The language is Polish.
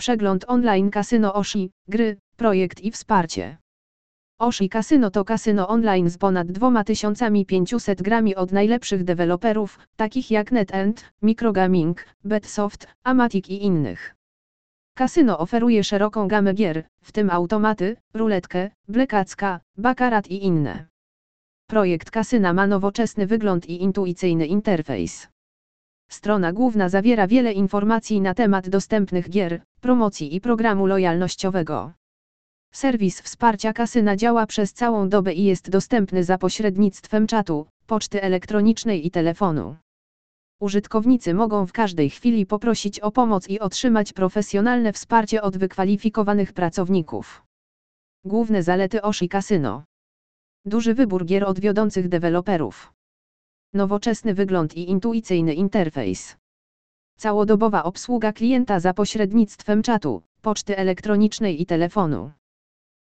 Przegląd online kasyno Oshi, gry, projekt i wsparcie. Oshi Kasyno to kasyno online z ponad 2500 grami od najlepszych deweloperów, takich jak NetEnt, Microgaming, Betsoft, Amatic i innych. Kasyno oferuje szeroką gamę gier, w tym automaty, ruletkę, blekacka, bakarat i inne. Projekt kasyna ma nowoczesny wygląd i intuicyjny interfejs. Strona główna zawiera wiele informacji na temat dostępnych gier, promocji i programu lojalnościowego. Serwis wsparcia kasyna działa przez całą dobę i jest dostępny za pośrednictwem czatu, poczty elektronicznej i telefonu. Użytkownicy mogą w każdej chwili poprosić o pomoc i otrzymać profesjonalne wsparcie od wykwalifikowanych pracowników. Główne zalety Oshi Casino. Duży wybór gier od wiodących deweloperów. Nowoczesny wygląd i intuicyjny interfejs. Całodobowa obsługa klienta za pośrednictwem czatu, poczty elektronicznej i telefonu.